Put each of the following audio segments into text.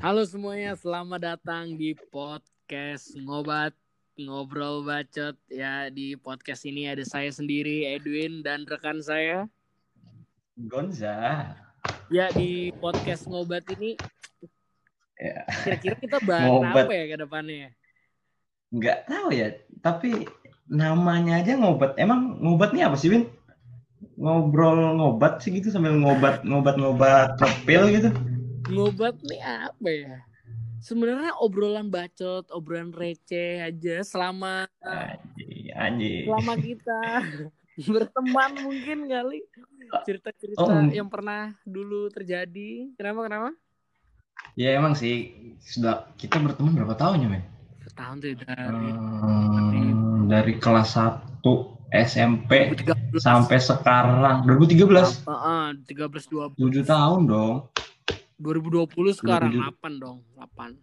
Halo semuanya, selamat datang di podcast Ngobat Ngobrol Bacot ya di podcast ini ada saya sendiri Edwin dan rekan saya Gonza. ya di podcast Ngobat ini Ya, kira-kira kita bahas Ngobat. apa ya ke depannya nggak tahu ya, tapi namanya aja ngobat. Emang ngobat nih apa sih, Win? Ngobrol ngobat sih gitu sambil ngobat ngobat ngobat ngepil gitu. Ngobat nih apa ya sebenarnya obrolan bacot obrolan receh aja selama Anjing, anjing. selama kita berteman mungkin kali cerita-cerita Oh. yang pernah dulu terjadi kenapa kenapa Ya emang sih sudah kita berteman berapa tahun ya, men? setahun tuh dari Hmm, dari kelas 1 SMP 2013 sampai sekarang 2013. Heeh, 13 12 7 tahun dong. 2020 sekarang 2007. 8 dong, 8.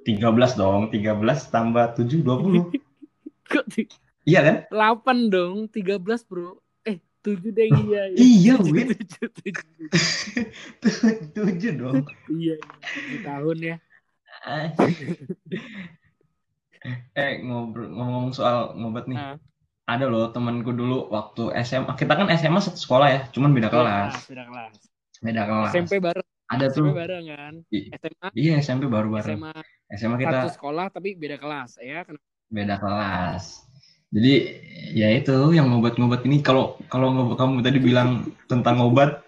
13 dong, 13 tambah 7 20. Kok ti- iya kan? 8 dong, 13, Bro. Eh, 7 deh iya. Iya, Tujuh, Win. tujuh, tujuh. 7 dong. Iya, iya. 7 tahun ya. eh ngobrol ngomong soal ngobat nih. Ah. Ada loh temanku dulu waktu SMA. Kita kan SMA satu sekolah ya, cuman beda kelas. Beda kelas. Beda kelas. SMP bareng, Ada SMP tuh. bareng kan. SMA, Iya SMP baru bareng. SMA SMA satu kita sekolah tapi beda kelas ya. Kenapa? beda kelas. Jadi ya itu yang ngobat-ngobat ini kalau kalau ngobat- kamu tadi bilang tentang ngobat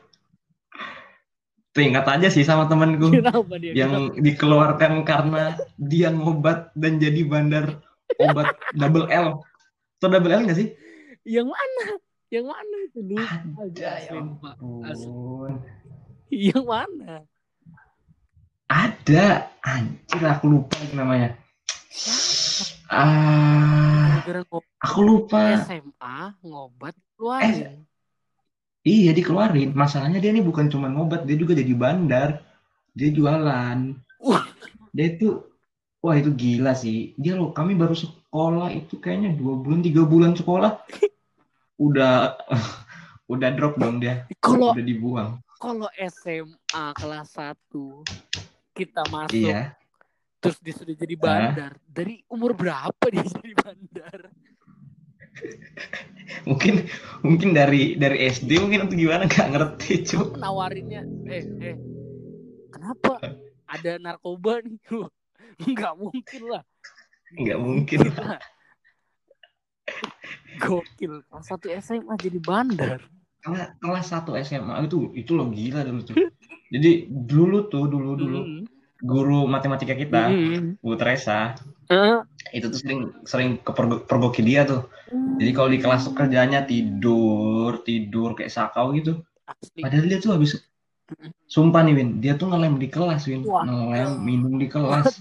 teringat aja sih sama temanku Kenapa dia? yang dikeluarkan karena dia ngobat dan jadi bandar obat double L. Atau double L nggak sih? Yang mana? Yang mana itu lupa Ada ya ampun. Yang mana? Ada. Anjir aku lupa namanya. Ah, ngobat aku lupa. SMA ngobat keluarin. Iya dikeluarin. Masalahnya dia ini bukan cuma ngobat, dia juga jadi bandar. Dia jualan. Wah. Dia itu, wah itu gila sih. Dia loh, kami baru sekolah itu kayaknya dua bulan, tiga bulan sekolah. Udah, udah drop dong dia. Kalau Udah dibuang. Kalau SMA kelas 1 kita masuk Iya. terus dia sudah jadi bandar. Dari umur berapa dia jadi bandar? Mungkin, mungkin dari dari SD mungkin atau gimana nggak ngerti cuy. Nawarinnya, eh eh kenapa ada narkoba nih? Enggak mungkin lah. Nggak mungkin. Gila. Gokil. Kelas 1 SMA jadi bandar. Kelas kelas 1 SMA itu itu lo gila dulu tuh. Jadi dulu tuh dulu dulu Hmm. guru matematika kita, Hmm. Bu Teresa, Eh, itu tuh sering sering kepergoki dia tuh. Jadi kalau di kelas tuh kerjanya tidur, tidur kayak sakau gitu. asli. Padahal dia tuh habis sumpah nih Win, dia tuh ngelem di kelas Win, Wah. ngelem minum di kelas.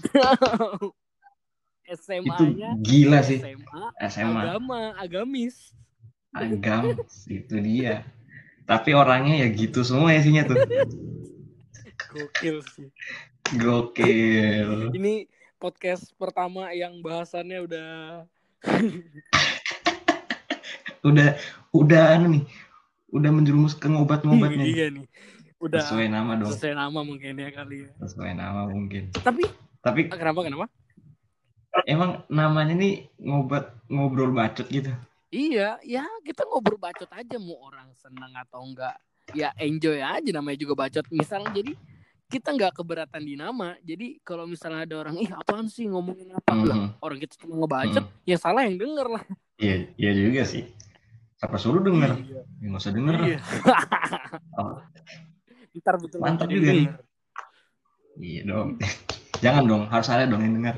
Itu SMA-nya gila sih. SMA SMA agama, agamis. Agam itu dia. Tapi orangnya ya gitu semua isinya tuh. Gokil sih. Gokil. Ini podcast pertama yang bahasannya udah Udah udah anu nih. Udah menjerumus ke ngobat-ngobat nih. iya nih. Udah Sesuai nama dong. sesuai nama mungkin ya kali ya. Sesuai nama mungkin. Tapi Tapi kenapa kenapa? emang namanya nih ngobat ngobrol bacot gitu. Iya, ya kita ngobrol bacot aja mau orang seneng atau enggak. Ya enjoy aja namanya juga bacot. Misalnya jadi kita nggak keberatan di nama. Jadi kalau misalnya ada orang, ih apaan sih ngomongin apa? Lah, Mhm. orang kita cuma ngebacot, Mhm. ya salah yang denger lah. Iya, iya juga sih. Siapa suruh denger? Iya. Ya, nggak usah denger. Iya. Oh, Ntar betul Mantap juga denger. iya dong. Jangan dong, harus ada dong yang denger.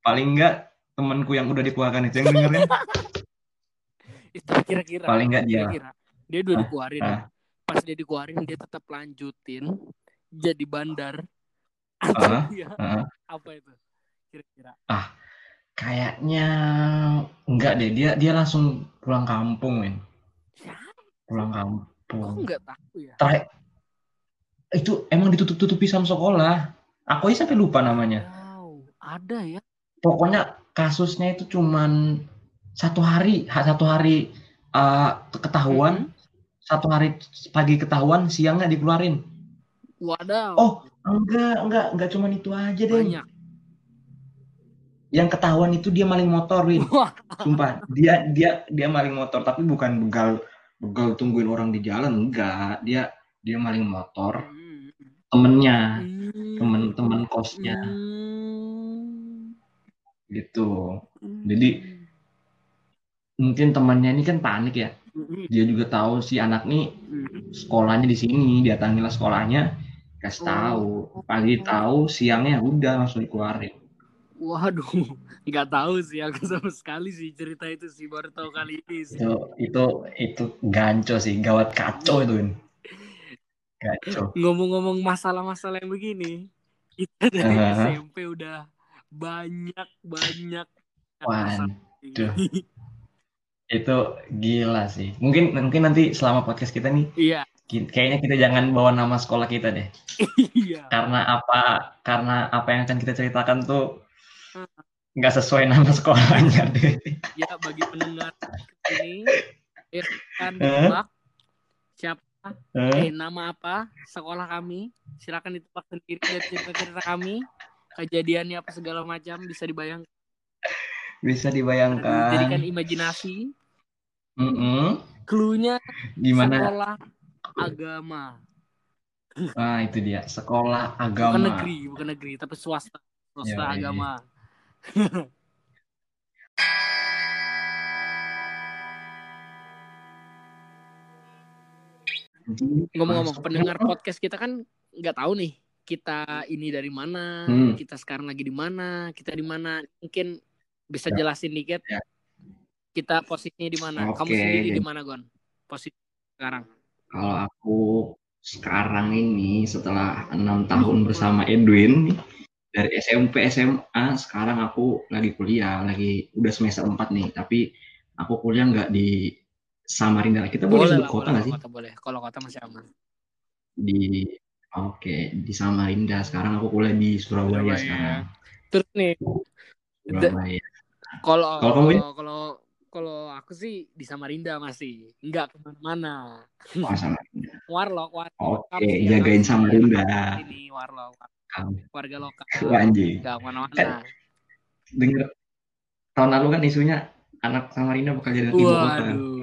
Paling enggak temanku yang udah dikeluarkan itu yang denger kan. Itu kira-kira. Paling enggak dia. Kira-kira. Dia udah Ah, dikeluarin. ah. Pas dia dikeluarin dia tetap lanjutin jadi bandar. Ah, Atau dia ah. apa itu? Kira-kira. Kayaknya enggak deh, dia dia langsung pulang kampung, men. Pulang Aku kampung. nggak tahu ya. Terakhir itu emang ditutup-tutupi sama sekolah. Aku aja sampai lupa namanya. Wow, ada ya. Pokoknya kasusnya itu cuman satu hari, ha- satu hari uh, ketahuan, satu hari pagi ketahuan, siangnya dikeluarin. Wadaw. Oh, Enggak, enggak, enggak cuma itu aja deh. Banyak. Yang ketahuan itu dia maling motor, Win. Sumpah, dia dia dia maling motor tapi bukan begal begal tungguin orang di jalan, enggak. Dia dia maling motor Hmm. temennya, Hmm. temen-temen kosnya Hmm. Gitu. Jadi mungkin temannya ini kan panik ya. Hmm. Dia juga tahu si anak nih Hmm. sekolahnya di sini, datangilah sekolahnya, kasih tahu. Pagi tahu, siangnya udah langsung dikeluarin. Waduh, nggak tahu sih aku sama sekali sih cerita itu sih baru tahu kali ini sih. Itu itu itu ganco sih, gawat kacau itu. Kacau. Ngomong-ngomong masalah-masalah yang begini, kita dari Aha. SMP udah banyak banyak Waduh. Itu gila sih. Mungkin mungkin nanti selama podcast kita nih Iya, kayaknya kita jangan bawa nama sekolah kita deh. iya. Karena apa? Karena apa yang akan kita ceritakan tuh nggak sesuai nama sekolahnya deh. Ya bagi pendengar ini, Eh? ditebak siapa Eh, eh nama apa sekolah kami silakan ditebak sendiri dari cerita-cerita kami kejadiannya apa segala macam bisa dibayangkan Bisa dibayangkan. imajinasi Mm-mm. clue-nya Gimana? sekolah agama Ah, itu dia. Sekolah bukan agama. negeri bukan negeri tapi swasta swasta Yoi. agama ngomong-ngomong pendengar podcast kita kan nggak tahu nih kita ini dari mana Hmm. kita sekarang lagi di mana kita di mana. Mungkin bisa Ya. jelasin dikit. Ya. kita posisinya di mana? Kamu Oke, sendiri di mana gon? Posisi sekarang. Kalau aku sekarang ini setelah enam tahun bersama Edwin dari SMP SMA sekarang aku lagi kuliah lagi udah semester 4 nih. Tapi aku kuliah nggak di Samarinda. Kita boleh sebut lah, kota boleh, nggak sih? kota boleh. Kalau kota masih aman. Di oke di Samarinda. Sekarang aku kuliah di Surabaya, Surabaya. sekarang. Terus nih Surabaya. Kalau Kalau kamu, Win? kalau kalau aku sih di Samarinda masih. Nggak ke mana-mana. Oh, Samarinda. Warlock warlock. Oke Kamu sih, jagain Samarinda. Ini warlock. Warga lokal. Anjing. Nggak ke mana-mana. Kan denger tahun lalu kan isunya anak Samarinda bakal jadi ibu kota. Waduh.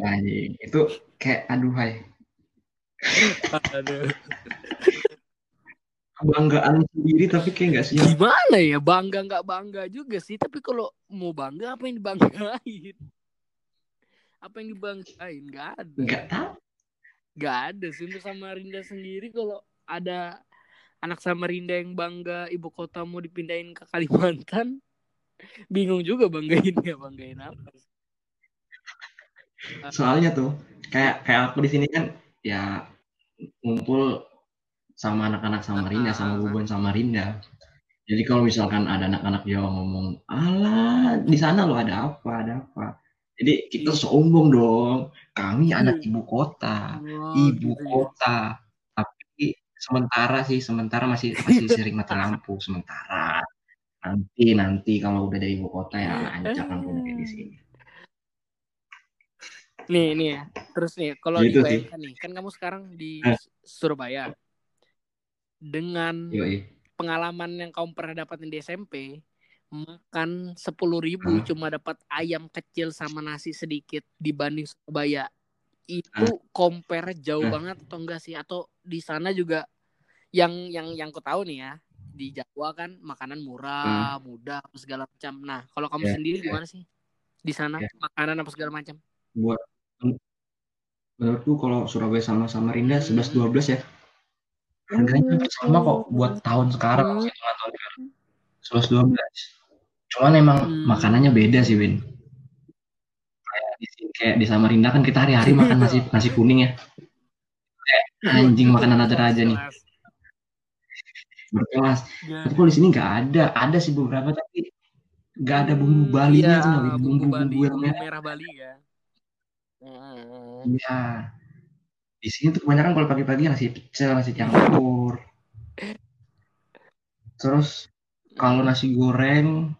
Anjing itu kayak aduh hai aduh. Kebanggaan sendiri tapi kayak nggak siap. Gimana ya? Bangga nggak bangga juga sih. Tapi kalau mau bangga apa yang dibanggain? Apa yang dibanggain? Nggak ada. Nggak tahu. Nggak ada sih. Untuk Samarinda sendiri kalau ada anak Samarinda yang bangga ibu kota mau dipindahin ke Kalimantan bingung juga banggain ya banggain apa soalnya tuh kayak kayak aku di sini kan ya ngumpul sama anak-anak Samarinda sama Ah. bubuan Samarinda jadi kalau misalkan ada anak-anak Jawa ngomong alah di sana lo ada apa ada apa. Jadi kita sombong dong. Kami anak ibu kota Wah, ibu gitu ya. kota. Tapi sementara sih sementara masih masih sering mati lampu. Sementara. Nanti nanti kalau udah dari ibu kota ya kan udah kayak di sini nih nih ya terus nih kalau Gitu sih. dibayangkan nih kan kamu sekarang di Eh. Surabaya dengan yoi pengalaman yang kamu pernah dapatin di SMP makan sepuluh ribu Hah? cuma dapat ayam kecil sama nasi sedikit dibanding Surabaya itu compare jauh banget atau enggak sih atau di sana juga yang yang yang ku tahu nih ya di Jawa kan makanan murah mudah segala macam nah kalau kamu Ya, sendiri ya. gimana sih di sana Ya. makanan apa segala macam buat menurutku kalau Surabaya sama Samarinda Hmm. 11 12 ya harganya hampir sama kok buat tahun sekarang Hmm. tahun sekarang 11 12 cuman emang Hmm. makanannya beda sih Win kayak di sini- kayak di Samarinda kan kita hari-hari makan nasi nasi kuning ya kayak anjing makanan ada aja nih berkelas Ya. tapi kalau di sini nggak ada ada sih beberapa tapi nggak ada bumbu Hmm, iya, tuh nggak, Win. bumbu Bali, bumbu-bumbu yang bumbu merah merah Bali ya. Iya. Di sini tuh kebanyakan kalau pagi-pagi nasi pecel, nasi campur. Terus kalau nasi goreng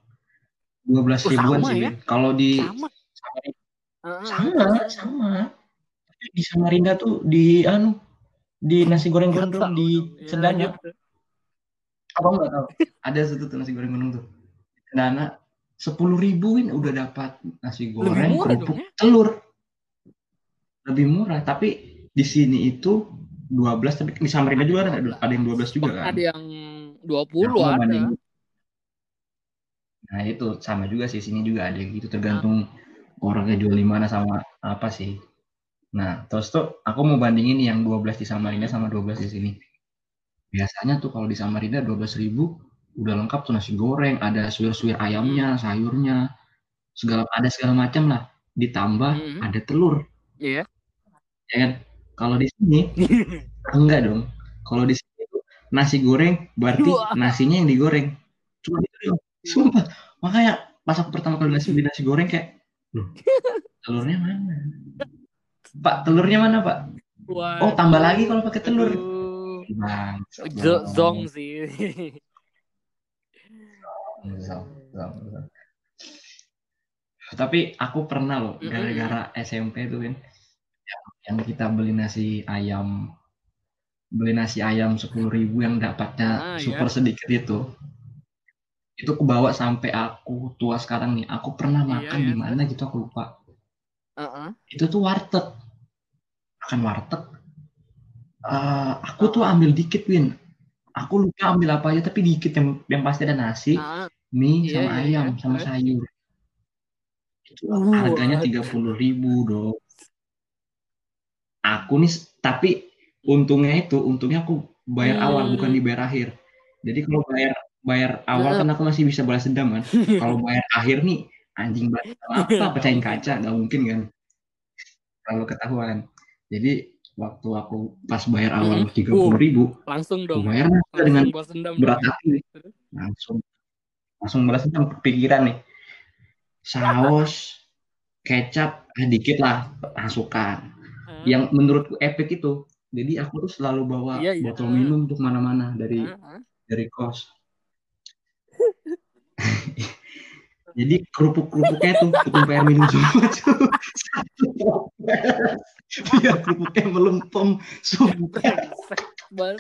12 Oh, ribuan sama sih. ya? Kalau di Sama. Sama, terus. sama. Di Samarinda tuh di anu di nasi goreng gondrong di dong. Ya, Cendana. lanjut. Apa nggak tahu? Ada satu tuh nasi goreng gondrong tuh. Cendana sepuluh ribuin udah dapat nasi goreng, kerupuk, ya? telur. Lebih murah, tapi di sini itu 12 tapi di Samarinda juga ada, 12. ada yang 12 juga kan. Ada yang Nah, 20 aku mau ada. Nah itu sama juga sih sini juga ada gitu tergantung orangnya jual di mana sama apa sih. Nah terus tuh aku mau bandingin yang 12 di Samarinda sama 12 di sini. Biasanya tuh kalau di Samarinda 12 ribu udah lengkap tuh nasi goreng, ada suir-suir ayamnya, sayurnya, segala ada segala macam lah. Ditambah Mhm. ada telur, Iya. ya kan? Kalau di sini enggak dong. Kalau di sini nasi goreng berarti nasinya yang digoreng. Cuma itu doang. Sumpah. Makanya pas aku pertama kali nasi beli nasi goreng kayak, loh, telurnya mana? Pak, telurnya mana, Pak? Oh, tambah lagi kalau pakai telur. Bang, Zong sih. Zong, zong, zong. Tapi aku pernah loh, gara-gara SMP tuh kan, yang, yang kita beli nasi ayam, beli nasi ayam sepuluh ribu yang dapatnya Ah, super sedikit itu, itu aku bawa sampai aku tua sekarang nih. Aku pernah Iya, makan iya, di mana gitu aku lupa. Heeh. Itu tuh warteg, makan warteg. Eh, aku tuh ambil dikit Win. Aku lupa ambil apa aja tapi dikit yang yang pasti ada nasi, Ah, mie Iya, sama iya, ayam iya. sama sayur. Uh, harganya tiga puluh ribu dong. Aku nih, tapi untungnya itu, untungnya aku bayar awal Hmm. bukan dibayar akhir. Jadi kalau bayar bayar awal kan aku masih bisa balas dendam kan. Kalau bayar akhir nih anjing banget apa pecahin kaca nggak mungkin kan. Kalau ketahuan. Jadi waktu aku pas bayar awal Mm-mm. tiga puluh ribu, langsung aku dong. bayar langsung dengan Langsung berat hati langsung langsung balas dendam pikiran nih saus kecap ah, dikit lah masukkan Ah, yang menurutku epic itu jadi aku tuh selalu bawa Iya, iya. botol minum untuk mana-mana dari ah. dari kos jadi kerupuk-kerupuknya tuh ketumpah air minum semua tuh biar kerupuknya melempem sumpah Brengsek.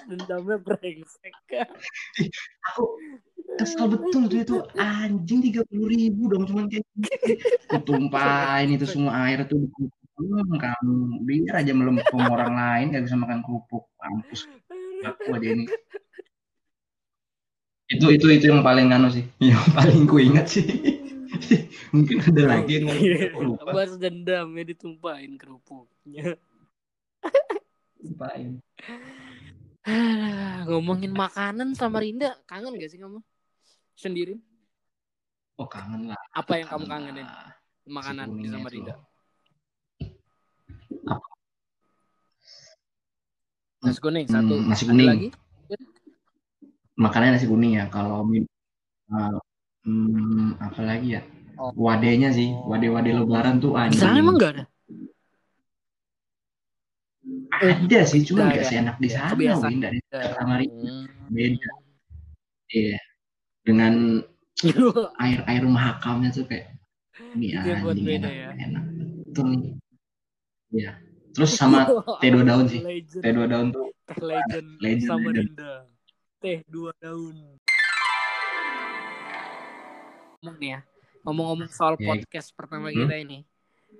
Dendamnya brengsek. aku kesel betul tuh itu. Anjing tiga puluh ribu dong cuman kayak kutumpahin itu semua air tuh Hmm, kamu biar aja melempem orang lain gak bisa makan kerupuk. Mampus. Aku aja ini. Itu itu itu yang paling anu sih. Yang paling ku ingat sih. Mungkin ada lagi yang aku lupa Balas dendamnya ditumpahin kerupuknya. Ah, Ngomongin makanan Samarinda, kangen gak sih kamu? Sendiri? oh kangen lah Apa yang kamu kangenin? lah. Makanan di Samarinda. tuh. Nasi kuning Hmm, satu. nasi Ada kuning. lagi? makannya nasi kuning ya kalau uh, hmm, apa lagi ya Oh. wadenya sih wade-wade lebaran tuh Di anjing sana emang gak ada? Ada sih cuma Nggak ada. seenak di Ya, sana kebiasaan. Win dari Samarinda Hmm. beda iya dengan air-air mahakamnya tuh kayak ini Itu buat beda enak, ya. enak betul nih iya terus sama teh dua daun sih teh dua daun tuh Teh legend, Legend, Samarinda. Teh dua daun. Ngomong nih ya. Ngomong-ngomong soal Ya. podcast pertama Hmm. kita ini.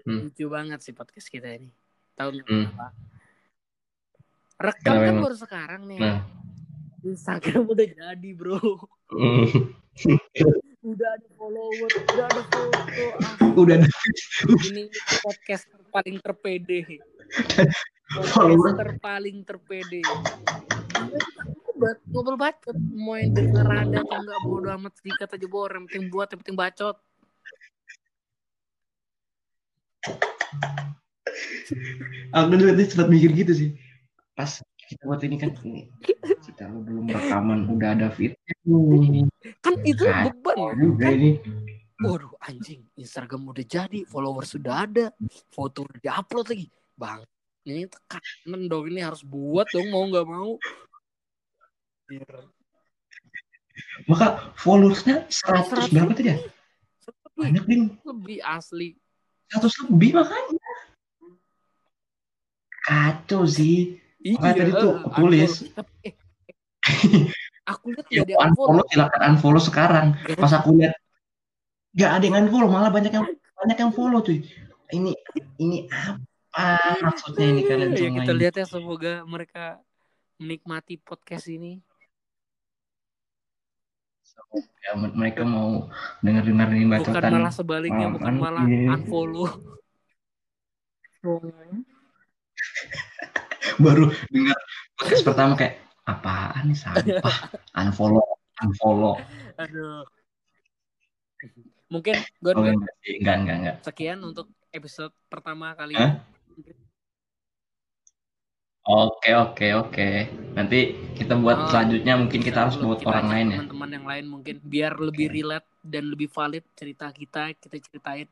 Hmm. Lucu banget sih podcast kita ini. Tahu nggak Hmm. kenapa? Rekam Kenapa kan emang? baru sekarang nih. nah Instagram udah jadi, Bro. Udah ada follower, udah ada foto. Ah, udah ada ini podcast paling terpede. Follower. Podcast terpaling terpede. Ngobrol, ngobrol bacot. Mau yang denger ada atau enggak bodo amat sedikit aja bor. Yang penting buat, yang penting bacot. Aku tadi sempat mikir gitu sih pas kita buat ini kan ini kita lu belum rekaman udah ada fitnya Kan itu Kacau beban ya. juga ini Waduh anjing. Instagram udah jadi. Follower sudah ada. Foto udah diupload lagi. Bang. Ini tekanan dong. Ini harus buat dong. Mau nggak mau. Biar- maka followersnya 100 berapa tadi ya banyak ding lebih asli. 100 lebih makanya kacau sih Makanya tadi tuh unfollow. tulis. Tapi, eh, aku lihat Ya, ada unfollow. unfollow silakan unfollow sekarang. Pas aku lihat nggak ada yang unfollow, malah banyak yang banyak yang follow cuy. Ini ini apa maksudnya ini kalian ya semua kita ini? lihat ya semoga mereka menikmati podcast ini. Ya, mereka mau denger dengar ini Bukan bacotan malah sebaliknya, bukan kan, malah iya. unfollow. baru dengar podcast pertama kayak apaan nih sampah? Unfollow unfollow. Aduh. Mungkin gue oh enggak enggak enggak enggak. sekian untuk episode pertama kali ini. oke oke oke. Nanti kita buat Oh, selanjutnya mungkin kita harus buat kita orang lain ya. Teman-teman yang lain mungkin biar lebih relate dan lebih valid cerita kita kita ceritain.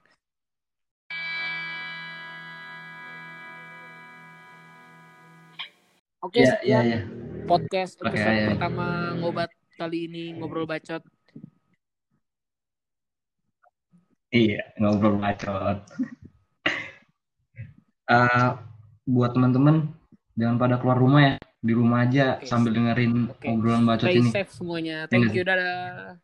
Oke, Iya iya sekian iya podcast Oke, episode iya. pertama ngobat kali ini ngobrol bacot. iya ngobrol bacot Eh, buat teman-teman jangan pada keluar rumah ya di rumah aja Oke, sambil dengerin obrolan bacot Stay ini safe semuanya. Iya Thank you, dadah.